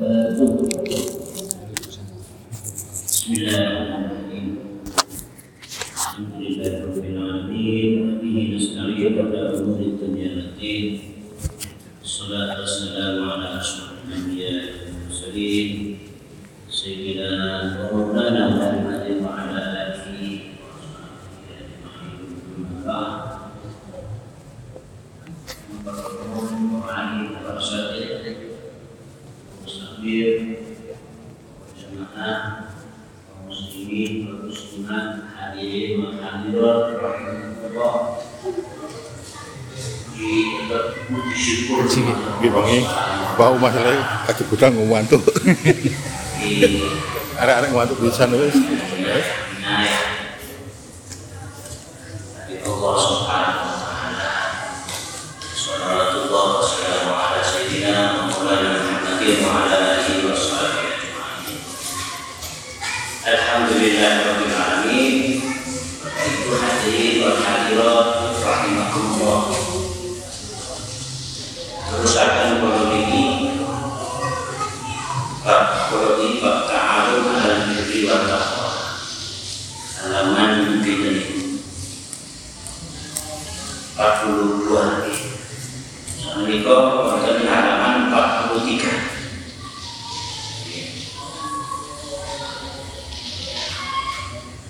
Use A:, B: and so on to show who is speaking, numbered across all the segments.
A: Yang cukup. Ngwantu pisan wis.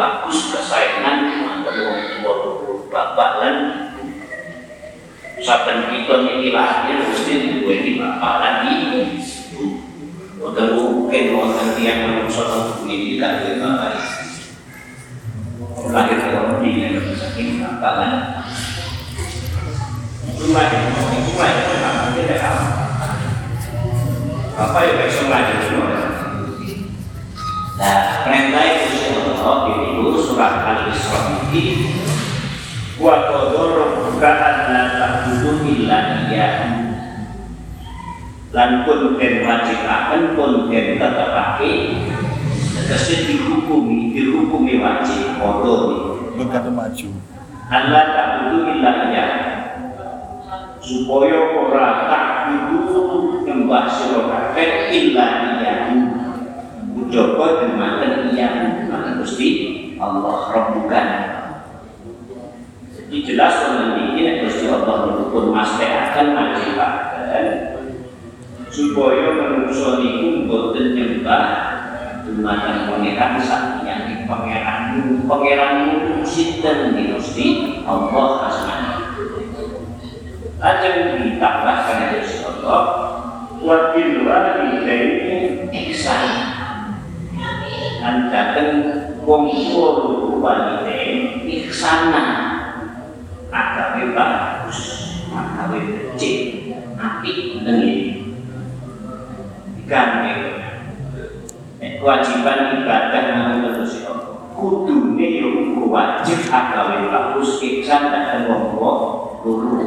B: bagus kesayangan Mantan wong tua bapak lan saben kita niki lahir mesti duweni bapak lan ibu. Wonten mungkin wonten nang bumi iki kan duwe bapak. Lahir karo di saking bapak lan Rumah yang mau yang pertama kita tahu. Bapak yang bisa lahir semua. Nah, perintah itu Allah di surat Al-Isra ini wa qadara rabbuka alla ta'budu illa iyyahu lan pun den wajibaken pun den tetepake tegese dihukumi dihukumi wajib padha
A: kate maju.
B: Allah ta'budu illa iyyahu supaya ora ta'budu nyembah sira kabeh illa iyyahu dimakan iya, makan Gusti Allah Rabbukan Jadi jelas nanti ini Gusti Allah pun akan majibakan supaya manusia niku boten nyembah dumateng pangeran sak yang pangeran pangeran sinten di Gusti Allah asmane Lajeng ditambahkan Gusti Allah wa bil walidaini ihsan lan dateng wong tuwa guru ikhsana agawe bagus agawe becik api tengi ganti kewajiban ibadah nang terus kudune yo uga bagus ikhsan dan wong tuwa guru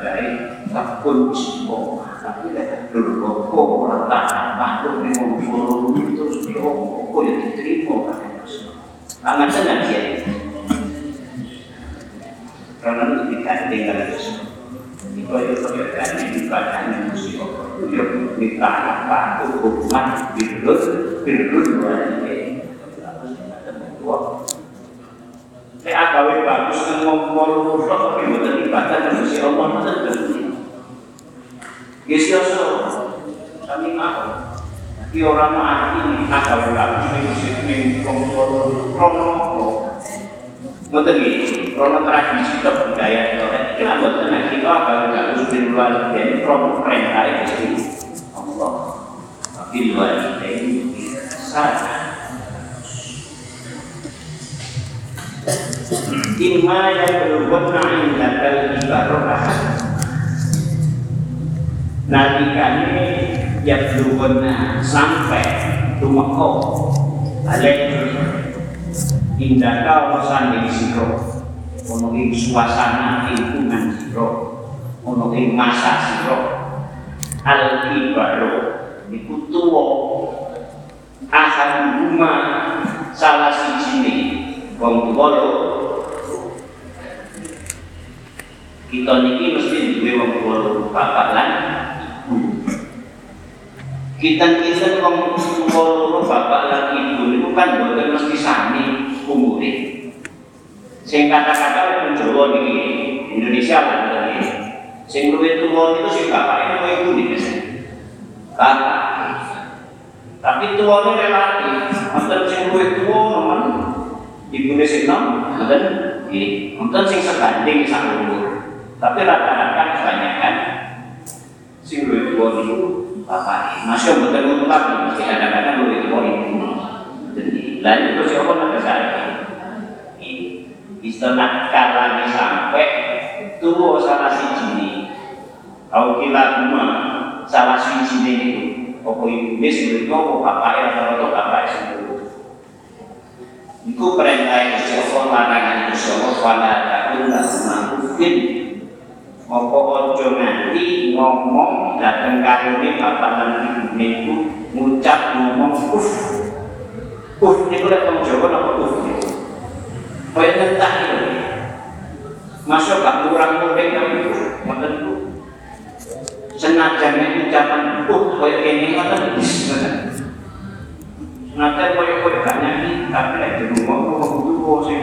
B: dari
A: yang tak kunci dulu kok ora tak patuh ning wong loro terus yo kok ya diterima kan Aman tenan ya. Karena itu dikandeng dengan Yesus. Itu itu pekerjaan yang ibadah yang mesti Yo minta apa hukuman birrun birrun walidain. Nek bagus ngomong tapi mboten ibadah Allah Gusti Allah sami mau. Ki ora mati agawe bagus ning Mboten iki, krono tradisi kebudayaan kita. Kita mboten nek kita agawe bagus ning walidain krono perintah Allah. Tapi walidain sana imma yablughanna indakal ibarah nalikane yablughanna sampai tumeka alek indaka wasan ing sira ono ing suasana lingkungan sira ono ing masa sira al ibaroh iku tuwa. Akan rumah salah siji wong tuwa kita niki mesti duwe wong tuwa bapak lan kita tuwa lho bapak lan ibu niku kan boten mesti sami umure. Sing kata-kata wong Jawa niki Indonesia lan niki. Sing luwih tuwa niku sing bapake luwih ibu niki kakak tapi tuwane relatif. Wonten sing luwih tuwa nemen. Ibune sing nom mboten. Nggih. Wonten sing sebanding sak umur. Tapi rata-rata kebanyakan sing luwih tuwa bapak masih mboten mutlak mesti kadang-kadang luwih tuwa ibu jadi lain itu siapa nak ke sana istilah kalani sampai tuwa salah siji ini. Au kila kuma salah siji ini itu apa ibu sing luwih tuwa apa bapake atau bapake sing Iku perintah Gusti Allah larangan Gusti Allah wala takun ma'rufin Apa ojo nanti ngomong dateng karone bapak lan ibune iku ngucap ngomong uf. Uf niku lek wong Jawa napa uf niku. Kaya ngentah niku. Masuk gak kurang mudik tapi uf ngoten niku. Senajan ucapan uf kaya kene ngoten wis ngoten. Nanti koyo-koyo gak nyanyi, tapi lek rumah kok kudu sing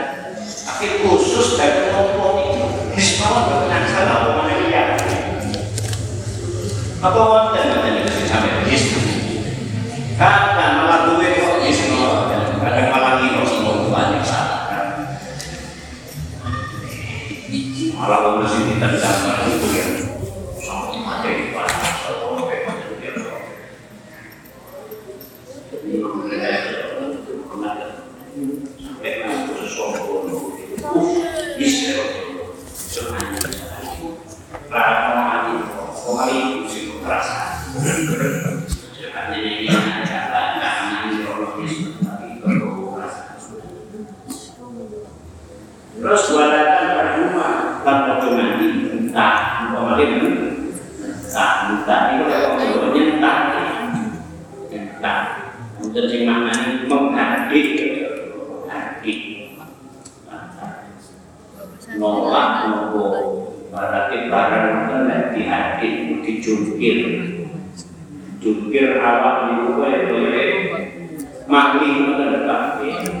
A: Tapi khusus dari kelompok itu, Hismawan berkenan salah apa mana dia? Apa wonten wonten itu sampai his? Kadang malah duwe kok Hismawan, kadang malah ngino semua banyak salah. Malah wong mesti ditendang itu ya. Sama mati banyak sama kayak dia. Ini Terus gua datang ke rumah tanpa nanti entah, umpamanya entah, entah. Kalau ngobrolnya entah, entah, untuk sing maknanya menghadik, hadik, nolak nopo, berarti barang itu dihadik, dijungkir, jungkir awak kue kue makli itu tapi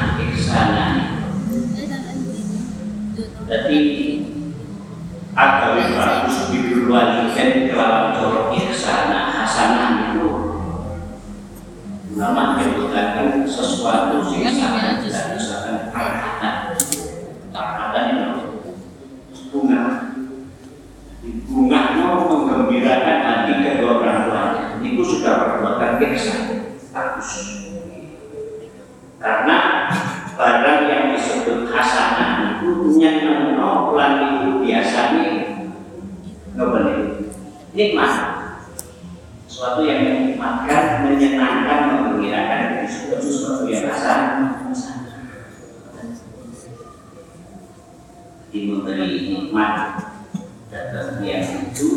A: agawe bagus bibir walidain kelawan corok ihsana hasanah itu ulama menyebutkan sesuatu tidak misalkan karahatan karahatan itu bunga bunga mau menggembirakan hati kedua orang tua itu sudah perbuatan ihsan bagus karena barang yang disebut hasanah itu nyenengno lan itu biasanya ngebeli nikmat sesuatu yang menikmatkan menyenangkan menggembirakan itu sesuatu yang hasanah diberi nikmat dan dia itu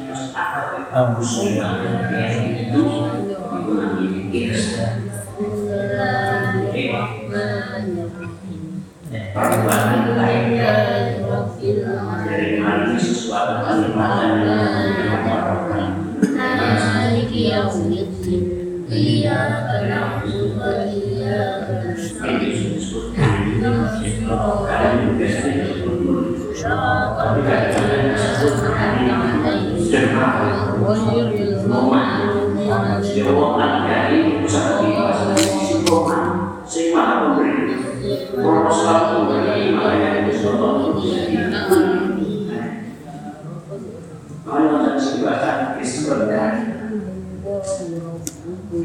A: terus apa? Usulnya dia itu itu namanya perbuatan lainnya dari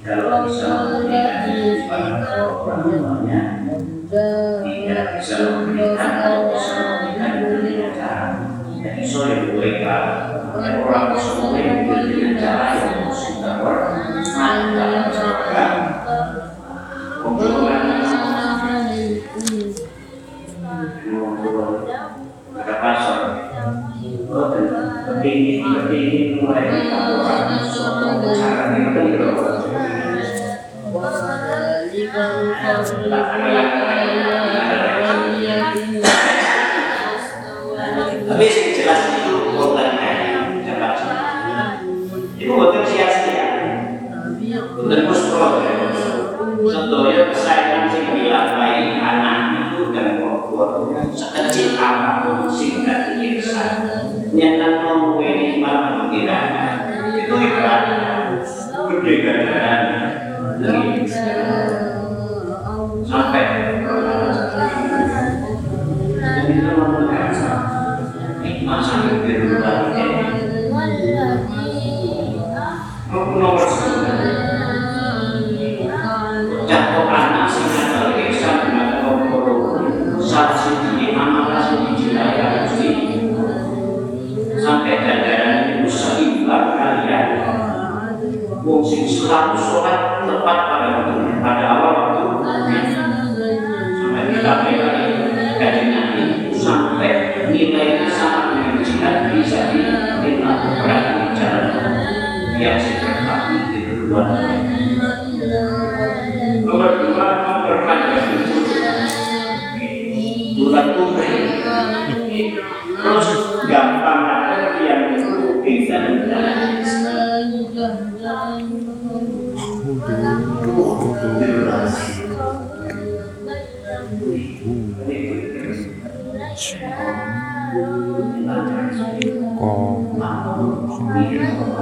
A: Kalau bisa memberikan kepada orang tuanya tidak bisa memberikan atau bisa memberikan dengan cara jadi so yang mereka orang semua yang yang
C: Allah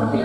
A: Tapi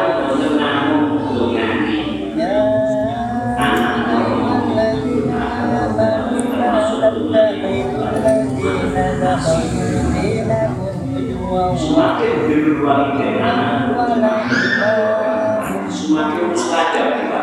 A: Semakin berluang dengan semakin mustajab kita.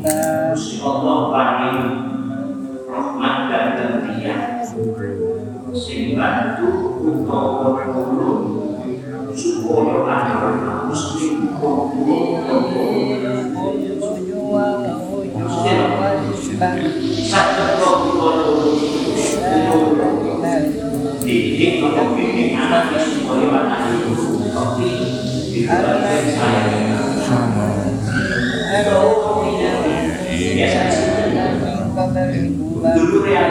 A: Allah paling rahmat dan bantu utawa supaya anak muslim satu didik atau bimbing anak supaya anak tapi di dalam saya dulu ya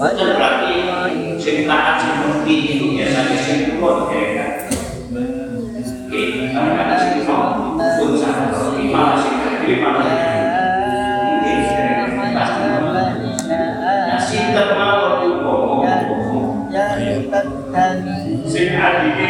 A: Wajar berarti cerita seperti itu karena mau pun lima lima itu Sing adik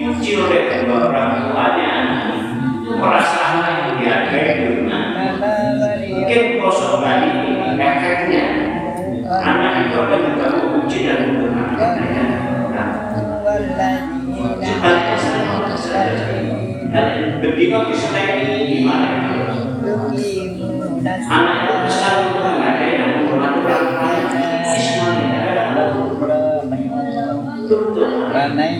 A: dipuji oleh kedua orang tuanya merasa yang dihargai mungkin
D: kosong kali efeknya anak itu akan juga memuji dan menggunakan Cepatnya Dan ini gimana? Anak itu besar
A: yang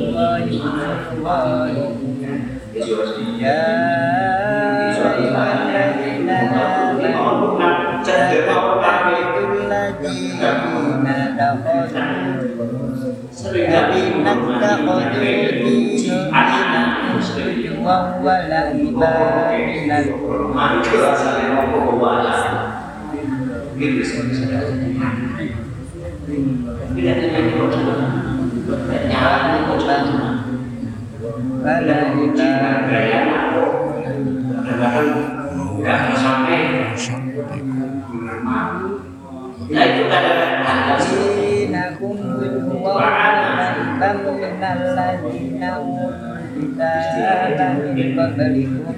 A: mancur asalnya nopo kewala gitu sebenarnya tidak ada yang dikocok nyala ini kocokan cuma ada kita gaya bahkan nggak sampai
D: nah itu kadang-kadang
A: ada
E: sini Wa'alaman minal ladina Kita lahi qablikum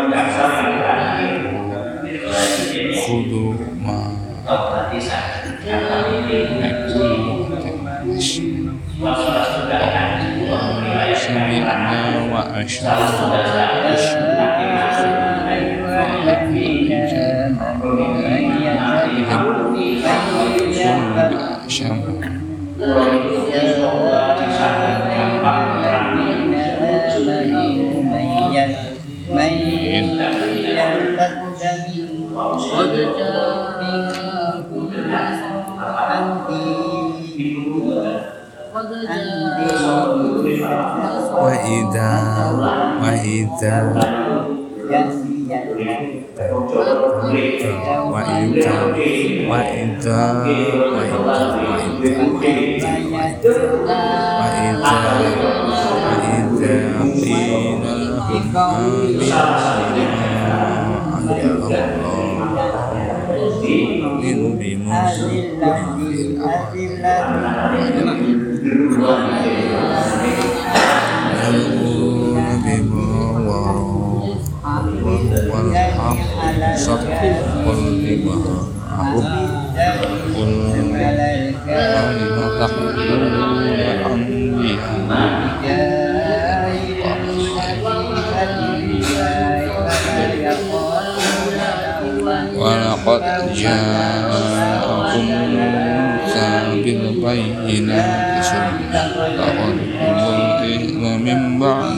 E: kudu ma سمعنا وأشرنا وأشرنا wahida wahida wahida wahida wahida wahida wahida wahida wahida wahida wahida wahida Bismillahirrahmanirrahim. ولقد جاءكم موسى بالبينات ثم أخذتم الإثم من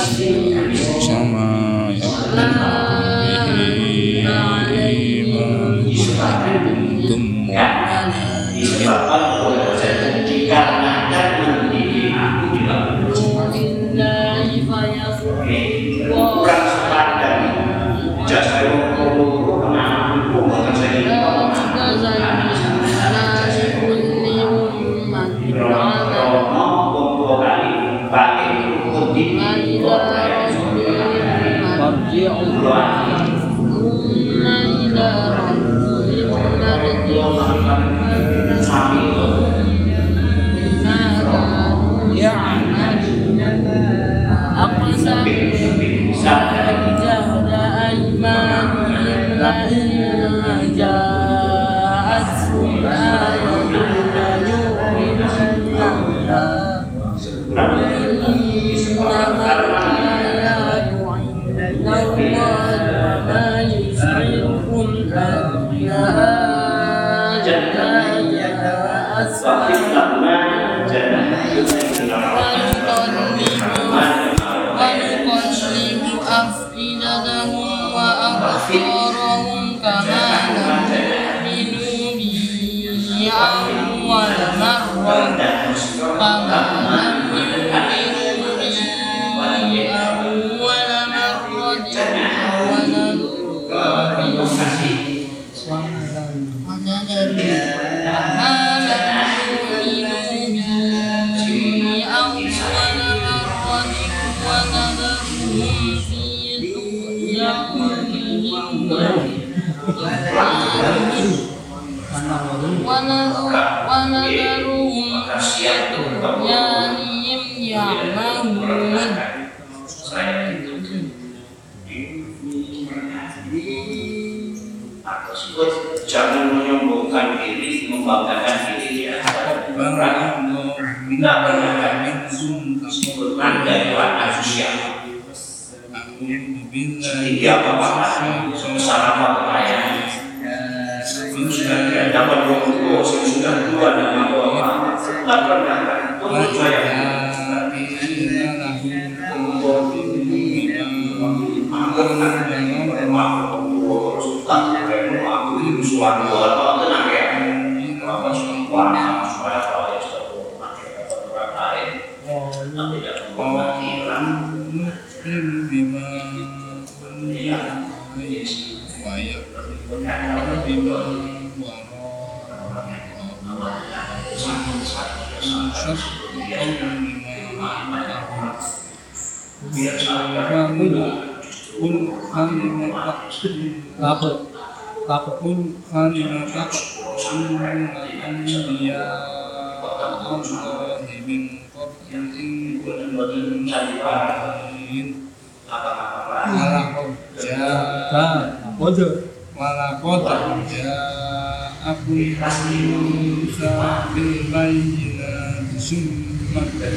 C: assim. ونذرهم في طغيانهم
A: Membanggakan diri di hadapan orang. Tidak pernah anda adalah manusia. Tinggi apa apa kekayaan, sudah dapat berkumpul, sudah tua dan apa, tidak pernah untuk saya.
F: kami
E: pun kami mendapat lapor lapor pun kami mendapat mengatakan dia Allah min
F: qablin
E: kuntum Malakot jaka Kodo Malakot ja'akum Musa bil bayyinati summa
A: qad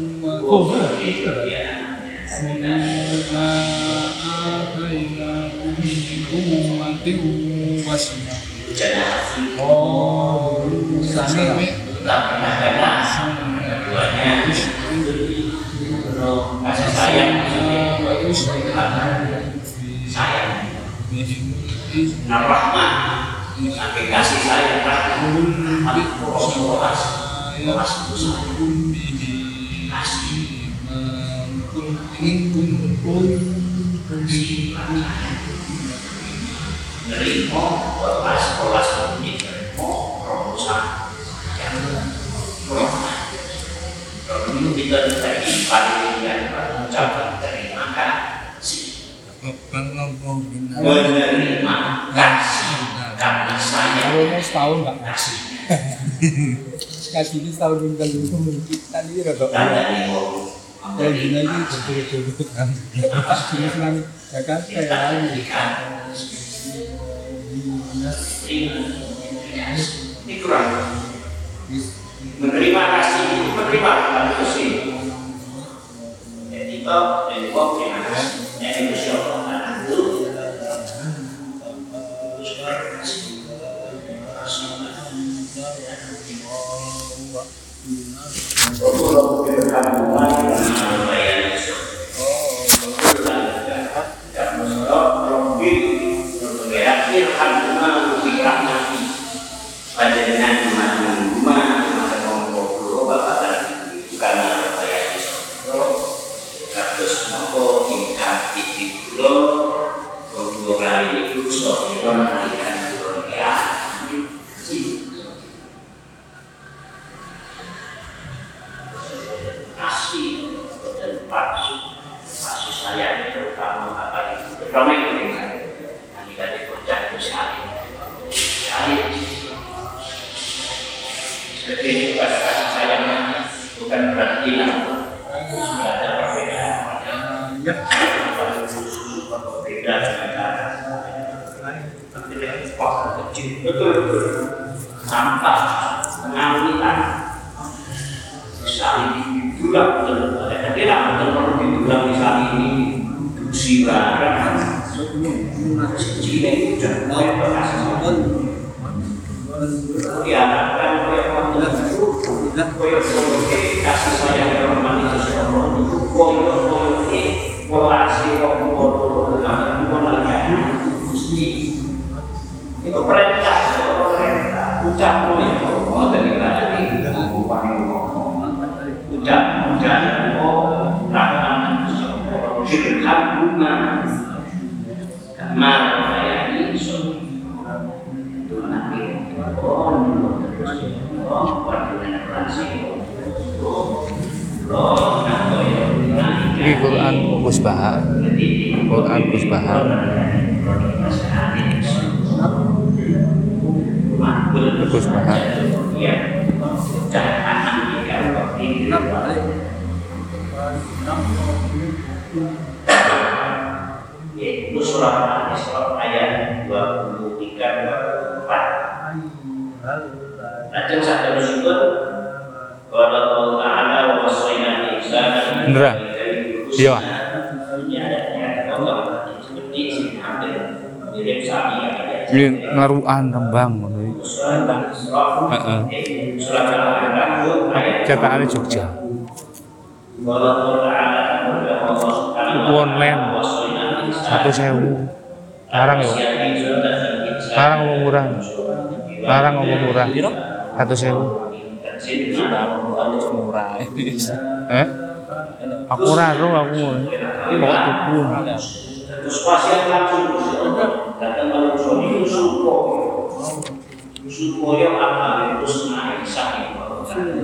A: kebahagiaan.
F: Oh, oh, ya.
A: Kasih sayang sayang sampai kasih nerimo kelas kelas ini nerimo rumusan yang rahmat kalau kita paling yang ucapan terima kasih menerima kasih karena saya
F: Kalau mau setahun nggak ngasih. Ngasih ini setahun tinggal dulu mungkin tadi rada Kalau gini aja betul-betul kan. Ini senang ya kan kayak lagi.
A: ini kurang menerima kasih menerima kasih jadi toh dari kok yang Panjenengan
G: Palestina sudah ada perbedaan. Berbeda negara. Kecil betul. Sampah pengawinan saling didulang betul. Tidak betul perlu didulang misalnya ini. Dusi barang. Cili sudah mulai bekas. Diharapkan oleh Allah koyo kasih ayat. Ini
E: ngaruan rembang ngono iki. Heeh. Cetakane Jogja. Online. Satu sewu. Larang ya. Larang ngomong murah. Larang ngomong murah. Satu sewu.
A: murah
E: Eh? Aku ora ro aku. Pokok tuku.
G: Terus pasien langsung datang manusia itu suko suko yang apa terus naik sakit
A: balik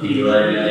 H: He like.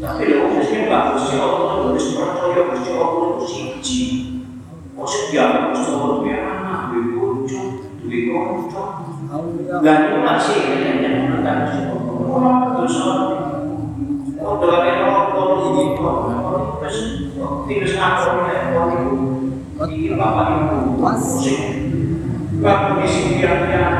H: Tapi lo, mungkin bagus sih,
A: Allah tulis. così ci ospitiamo questo programma dove conto, dove conto
H: la prima sera che abbiamo mandato secondo quanto sono quando l'avevo con il corpo fino a quando
A: io la vado in un po' così quando mi si piano piano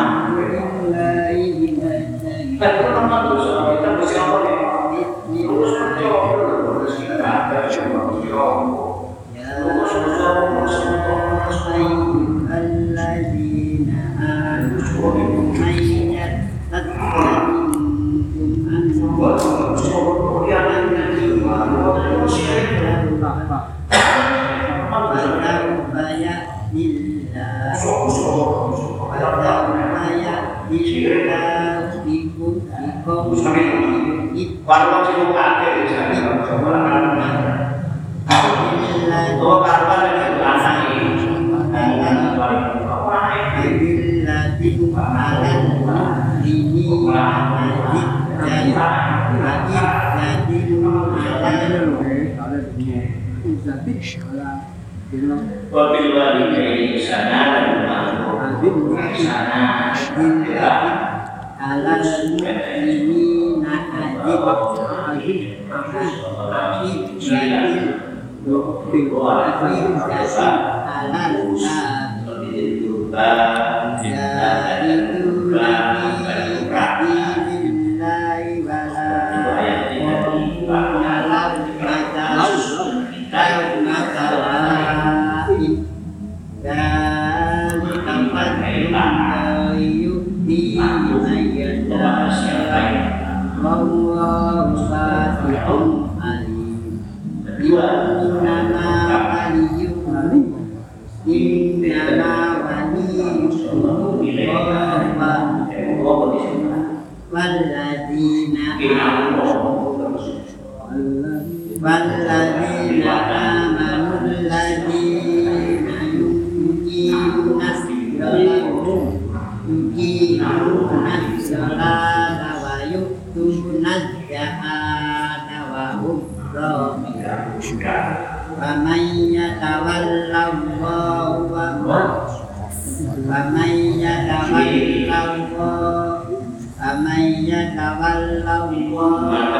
A: والذين آمنوا والذين آمنوا love lòng quan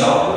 A: bisa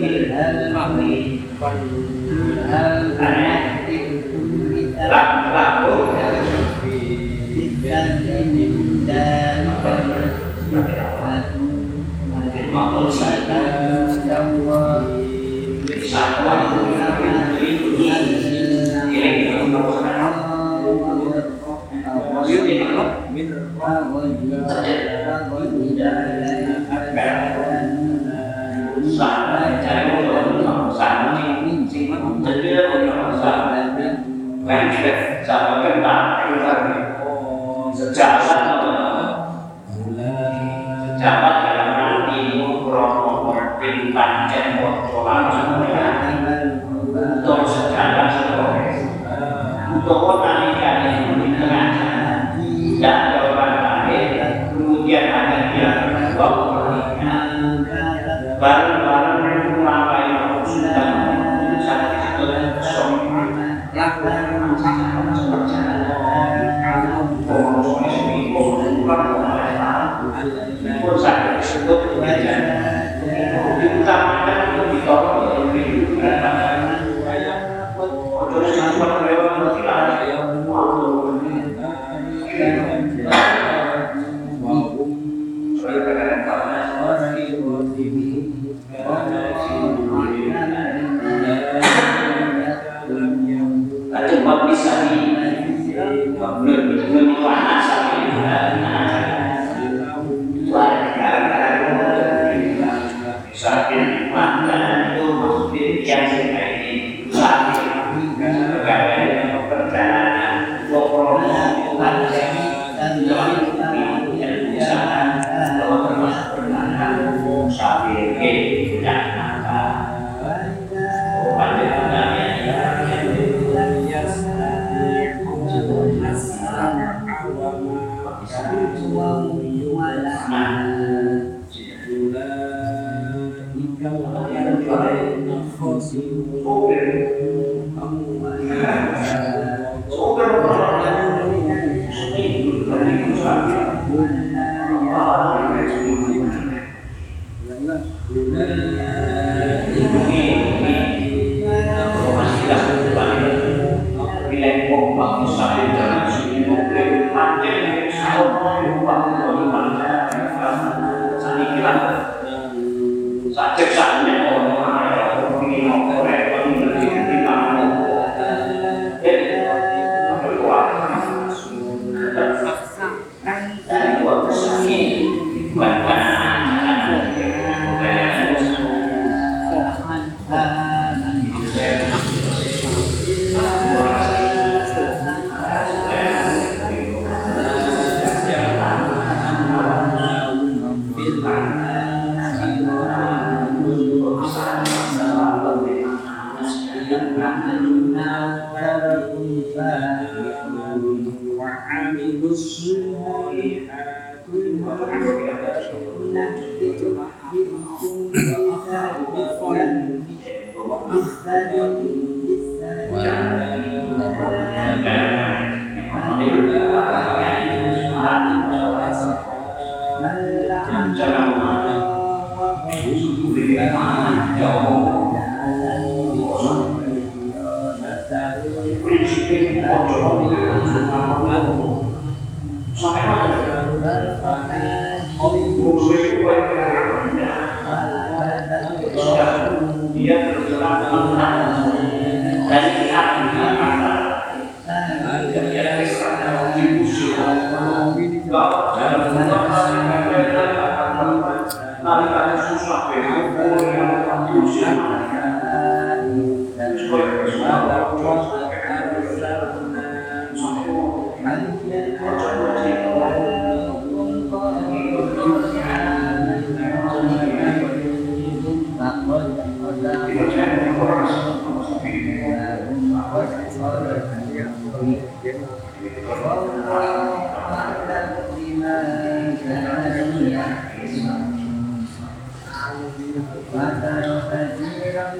A: من هذا الفقر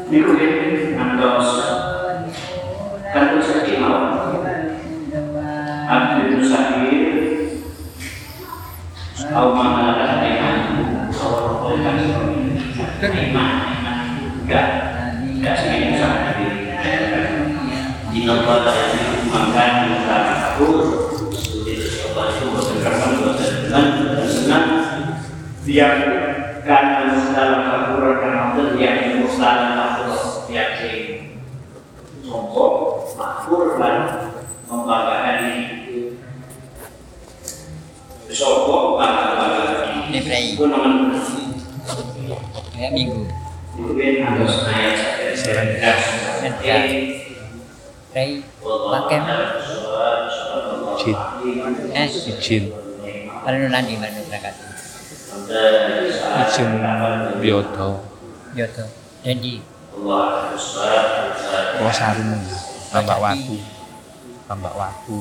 I: Niku ngantos kan yang kabur karena yang dalam kabur yang sombong makmur dan membanggakan diri. Bangga-bangga
J: minggu.
I: Mungkin harus naik
J: Ya.
E: Jin,
J: eh berangkat.
E: Izin biodo,
J: Yoto. Jadi
E: sarung, tambak watu, tambak watu.